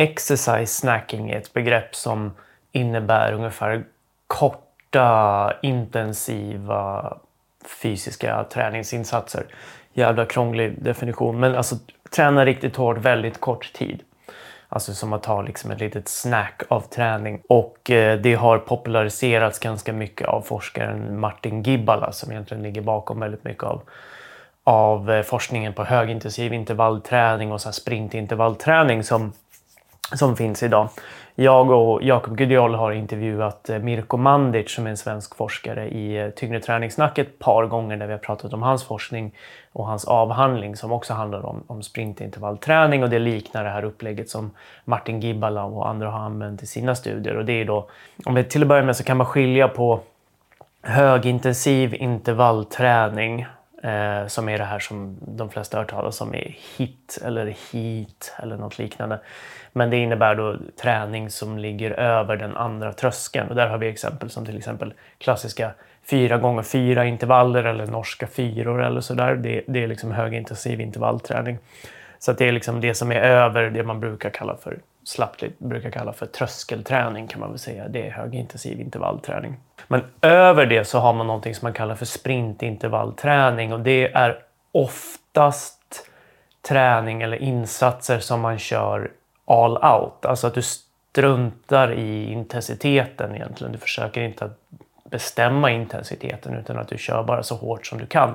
exercise snacking är ett begrepp som innebär ungefär korta, intensiva fysiska träningsinsatser. Jävla krånglig definition, men alltså träna riktigt hårt väldigt kort tid. Alltså som att ta liksom ett litet snack av träning. Och eh, det har populariserats ganska mycket av forskaren Martin Gibbala som egentligen ligger bakom väldigt mycket av, av eh, forskningen på högintensiv intervallträning och så sprintintervallträning som, som finns idag. Jag och Jakob Gudiol har intervjuat eh, Mirko Mandic som är en svensk forskare i eh, Tyngre träningssnack ett par gånger där vi har pratat om hans forskning och hans avhandling som också handlar om, om sprintintervallträning och det liknar det här upplägget som Martin Gibbala och andra har använt i sina studier. Och det är då, om vi till att börja med så kan man skilja på högintensiv intervallträning eh, som är det här som de flesta har hört talas om är HIT eller HEAT eller något liknande. Men det innebär då träning som ligger över den andra tröskeln. Och där har vi exempel som till exempel klassiska 4 gånger 4 intervaller eller norska fyror eller sådär. Det, det är liksom högintensiv intervallträning. Så att det är liksom det som är över det man brukar kalla för slappt brukar kalla för tröskelträning kan man väl säga. Det är högintensiv intervallträning. Men över det så har man någonting som man kallar för sprintintervallträning och det är oftast träning eller insatser som man kör all out. Alltså att du struntar i intensiteten egentligen. Du försöker inte att bestämma intensiteten utan att du kör bara så hårt som du kan.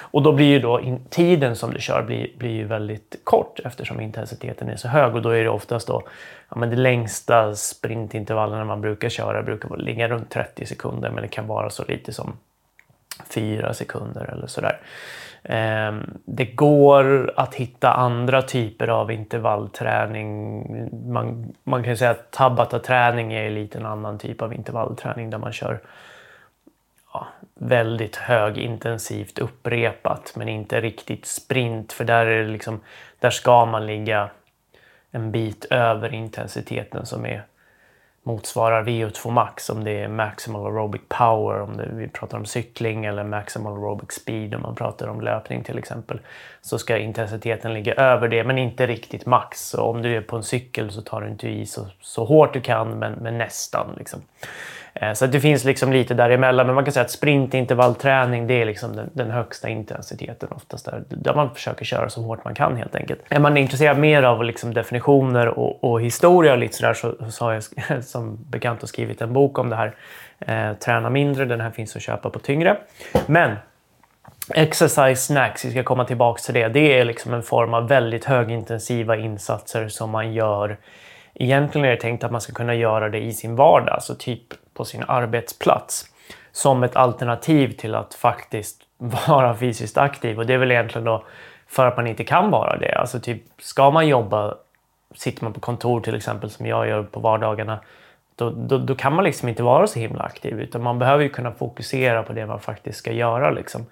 Och då blir ju då in, tiden som du kör blir, blir ju väldigt kort eftersom intensiteten är så hög och då är det oftast då ja, men det längsta sprintintervallerna man brukar köra brukar ligga runt 30 sekunder men det kan vara så lite som 4 sekunder eller sådär. Ehm, det går att hitta andra typer av intervallträning. Man, man kan säga att tabata-träning är lite en annan typ av intervallträning där man kör ja, väldigt högintensivt upprepat men inte riktigt sprint för där, är liksom, där ska man ligga en bit över intensiteten som är motsvarar VO2 max om det är maximal aerobic power om det, vi pratar om cykling eller maximal aerobic speed om man pratar om löpning till exempel. Så ska intensiteten ligga över det men inte riktigt max. Så om du är på en cykel så tar du inte i så, så hårt du kan men, men nästan. Liksom. Eh, så det finns liksom lite däremellan. Men man kan säga att sprintintervallträning det är liksom den, den, högsta intensiteten oftast. Där, där man försöker köra så hårt man kan helt enkelt. Är man intresserad mer av liksom definitioner och, och historia och lite sådär så, så har jag som bekant skrivit en bok om det här. Eh, Träna mindre, den här finns att köpa på Tyngre. Men Exercise snacks, vi ska komma tillbaka till det. Det är liksom en form av väldigt högintensiva insatser som man gör. Egentligen är det tänkt att man ska kunna göra det i sin vardag, alltså typ på sin arbetsplats som ett alternativ till att faktiskt vara fysiskt aktiv. Och det är väl egentligen då för att man inte kan vara det. Alltså typ, ska man jobba, sitter man på kontor till exempel som jag gör på vardagarna, då, då, då, kan man liksom inte vara så himla aktiv utan man behöver ju kunna fokusera på det man faktiskt ska göra. Liksom.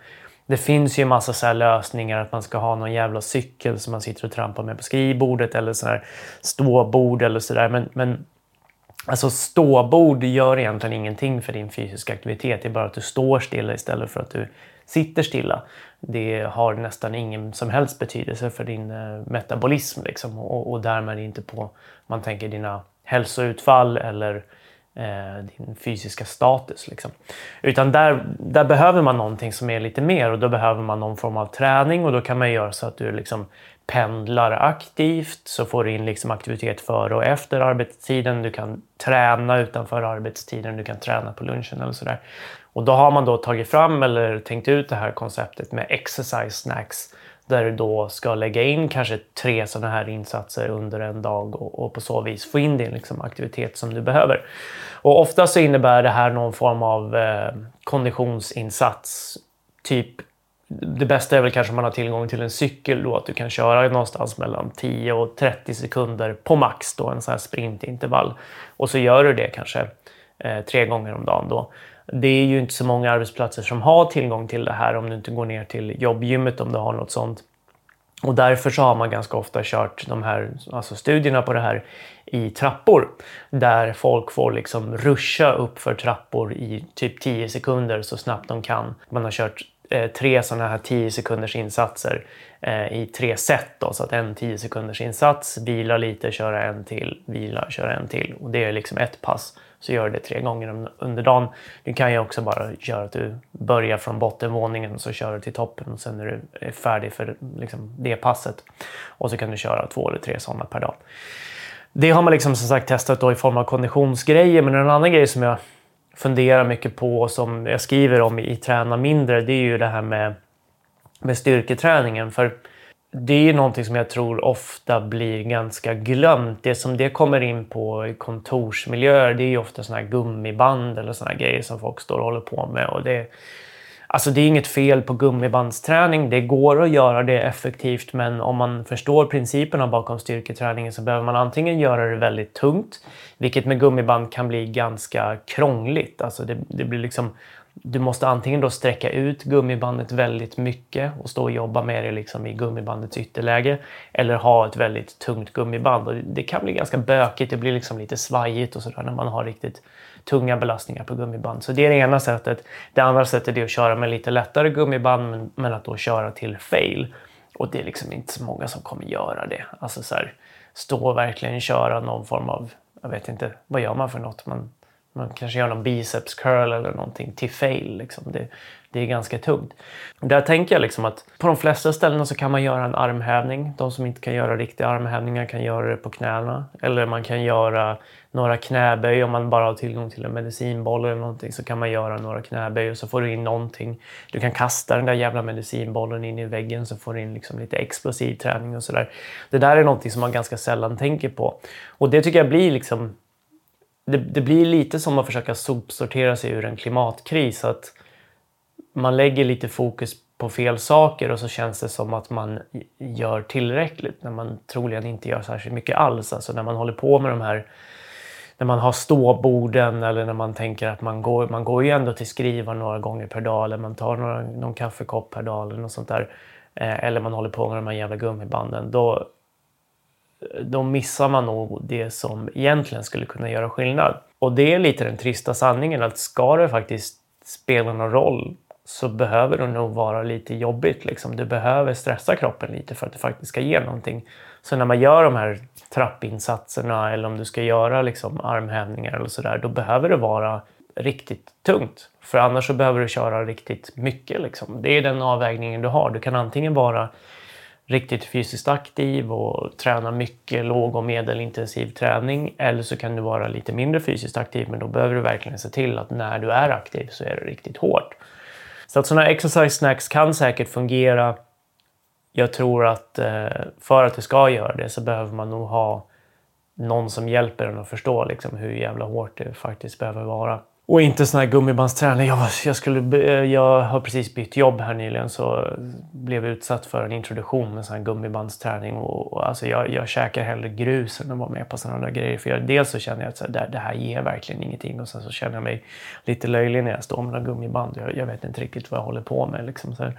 Det finns ju en massa så lösningar att man ska ha någon jävla cykel som man sitter och trampar med på skrivbordet eller så här ståbord eller sådär. Men, men Alltså ståbord gör egentligen ingenting för din fysiska aktivitet. Det är bara att du står stilla istället för att du sitter stilla. Det har nästan ingen som helst betydelse för din eh, metabolism liksom, och, och därmed inte på, man tänker dina hälsoutfall eller eh, Eh, din fysiska status. Liksom. Utan där, där behöver man någonting som är lite mer och då behöver man någon form av träning och då kan man göra så att du liksom pendlar aktivt så får du in liksom aktivitet före och efter arbetstiden. Du kan träna utanför arbetstiden, du kan träna på lunchen eller sådär. Och då har man då tagit fram eller tänkt ut det här konceptet med exercise snacks där du då ska lägga in kanske tre sådana här insatser under en dag och, och på så vis få in din liksom, aktivitet som du behöver. Och ofta så innebär det här någon form av eh, konditionsinsats, typ det bästa är väl kanske om man har tillgång till en cykel då, att du kan köra någonstans mellan 10 och 30 sekunder på max då, en sån här sprintintervall. Och så gör du det kanske eh, tre gånger om dagen då. Det är ju inte så många arbetsplatser som har tillgång till det här om du inte går ner till jobbgymmet om du har något sånt. Och därför så har man ganska ofta kört de här alltså studierna på det här i trappor där folk får liksom ruscha upp för trappor i typ 10 sekunder så snabbt de kan. Man har kört Eh, tre sådana här 10 sekunders insatser eh, i tre set. Då, så att en 10 sekunders insats, vila lite, köra en till, vila, köra en till. Och det är liksom ett pass. Så gör det tre gånger under dagen. Du kan ju också bara göra att du börjar från bottenvåningen och så kör du till toppen och sen när du är färdig för liksom, det passet. Och så kan du köra två eller tre sådana per dag. Det har man liksom som sagt testat då i form av konditionsgrejer. Men en annan grej som jag funderar mycket på och som jag skriver om i Träna mindre, det är ju det här med, med styrketräningen. För det är ju någonting som jag tror ofta blir ganska glömt. Det som det kommer in på i kontorsmiljöer, det är ju ofta såna här gummiband eller såna här grejer som folk står och håller på med. Och det, Alltså det är inget fel på gummibandsträning. Det går att göra det effektivt, men om man förstår principerna bakom styrketräningen så behöver man antingen göra det väldigt tungt, vilket med gummiband kan bli ganska krångligt. Alltså det, det blir liksom, du måste antingen då sträcka ut gummibandet väldigt mycket och stå och jobba med det liksom i gummibandets ytterläge eller ha ett väldigt tungt gummiband. Och det kan bli ganska bökigt, det blir liksom lite svajigt och sådär när man har riktigt tunga belastningar på gummiband. Så det är det ena sättet. Det andra sättet är att köra med lite lättare gummiband men, men att då köra till fail. Och det är liksom inte så många som kommer göra det. Alltså så här, stå och verkligen köra någon form av, jag vet inte, vad gör man för något? Man, man kanske gör någon biceps curl eller någonting till fail. Liksom. Det, det är ganska tungt. Där tänker jag liksom att på de flesta ställen så kan man göra en armhävning. De som inte kan göra riktiga armhävningar kan göra det på knäna. Eller man kan göra några knäböj om man bara har tillgång till en medicinboll eller någonting så kan man göra några knäböj och så får du in någonting. Du kan kasta den där jävla medicinbollen in i väggen så får du in liksom lite explosiv träning och sådär. Det där är någonting som man ganska sällan tänker på. Och det tycker jag blir liksom det, det blir lite som att försöka sopsortera sig ur en klimatkris. Att man lägger lite fokus på fel saker och så känns det som att man gör tillräckligt när man troligen inte gör särskilt mycket alls. Alltså när man håller på med de här när man har ståborden eller när man tänker att man går, man går ju ändå till skrivaren några gånger per dag eller man tar några, någon kaffekopp per dag eller något sånt där. Eh, eller man håller på med de här jävla gummibanden. Då, då missar man nog det som egentligen skulle kunna göra skillnad. Och det är lite den trista sanningen att ska det faktiskt spela någon roll så behöver det nog vara lite jobbigt. Liksom. Du behöver stressa kroppen lite för att det faktiskt ska ge någonting. Så när man gör de här trappinsatserna eller om du ska göra liksom armhävningar eller sådär, då behöver det vara riktigt tungt. För annars så behöver du köra riktigt mycket. Liksom. Det är den avvägningen du har. Du kan antingen vara riktigt fysiskt aktiv och träna mycket låg och medelintensiv träning. Eller så kan du vara lite mindre fysiskt aktiv men då behöver du verkligen se till att när du är aktiv så är det riktigt hårt. Så att sådana exercise snacks kan säkert fungera. Jag tror att eh, för att det ska göra det så behöver man nog ha någon som hjälper en att förstå liksom, hur jävla hårt det faktiskt behöver vara. Och inte sån här gummibandsträning. Jag, jag, skulle, eh, jag har precis bytt jobb här nyligen så blev utsatt för en introduktion med sån här gummibandsträning. Och, och alltså jag, jag käkar hellre grus än att vara med på sådana där grejer. För jag, dels så känner jag att så här, det, det, här ger verkligen ingenting och sen så känner jag mig lite löjlig när jag står med några gummiband. Jag, jag vet inte riktigt vad jag håller på med. Liksom, så,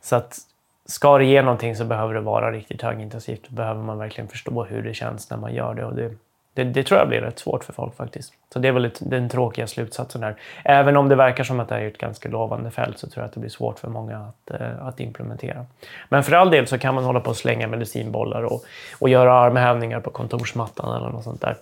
så att ska det ge någonting så behöver det vara riktigt högintensivt. Då behöver man verkligen förstå hur det känns när man gör det. Och det det, det, tror jag blir rätt svårt för folk faktiskt. Så det är väl den tråkiga slutsatsen där. Även om det verkar som att det är ett ganska lovande fält så tror jag att det blir svårt för många att, eh, att implementera. Men för all del så kan man hålla på och slänga medicinbollar och, och göra armhävningar på kontorsmattan eller något sånt där.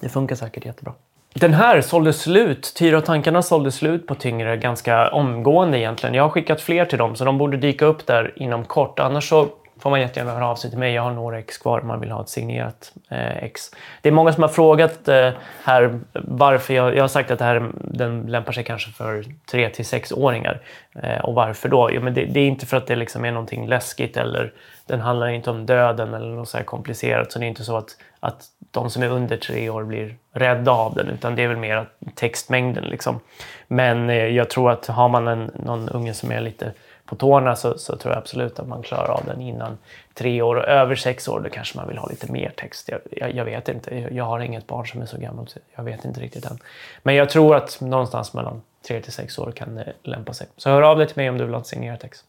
Det funkar säkert jättebra. Den här sålde slut. Tyra och tankarna sålde slut på tyngre ganska omgående egentligen. Jag har skickat fler till dem så de borde dyka upp där inom kort. Annars så får man jättegärna höra av sig till mig. Jag har några ex kvar om man vill ha ett signerat eh, ex. Det är många som har frågat eh, här varför jag, jag har sagt att det här, den lämpar sig kanske för 3 till 6-åringar. Eh, och varför då? Jo, men det, det, är inte för att det liksom är någonting läskigt eller den handlar inte om döden eller något så här komplicerat. Så det är inte så att, att de som är under tre år blir rädda av den utan det är väl mer textmängden. Liksom. Men eh, jag tror att har man en, någon unge som är lite på tårna så, så, tror jag absolut att man klarar av den innan tre år. Och över sex år då kanske man vill ha lite mer text. Jag, jag, jag vet inte. Jag, har inget barn som är så gammalt. Jag vet inte riktigt än. Men jag tror att någonstans mellan tre till sex år kan det lämpa sig. Så hör av dig till mig om du vill ha signerad text.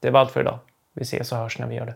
Det var allt för idag. Vi ses och hörs när vi gör det.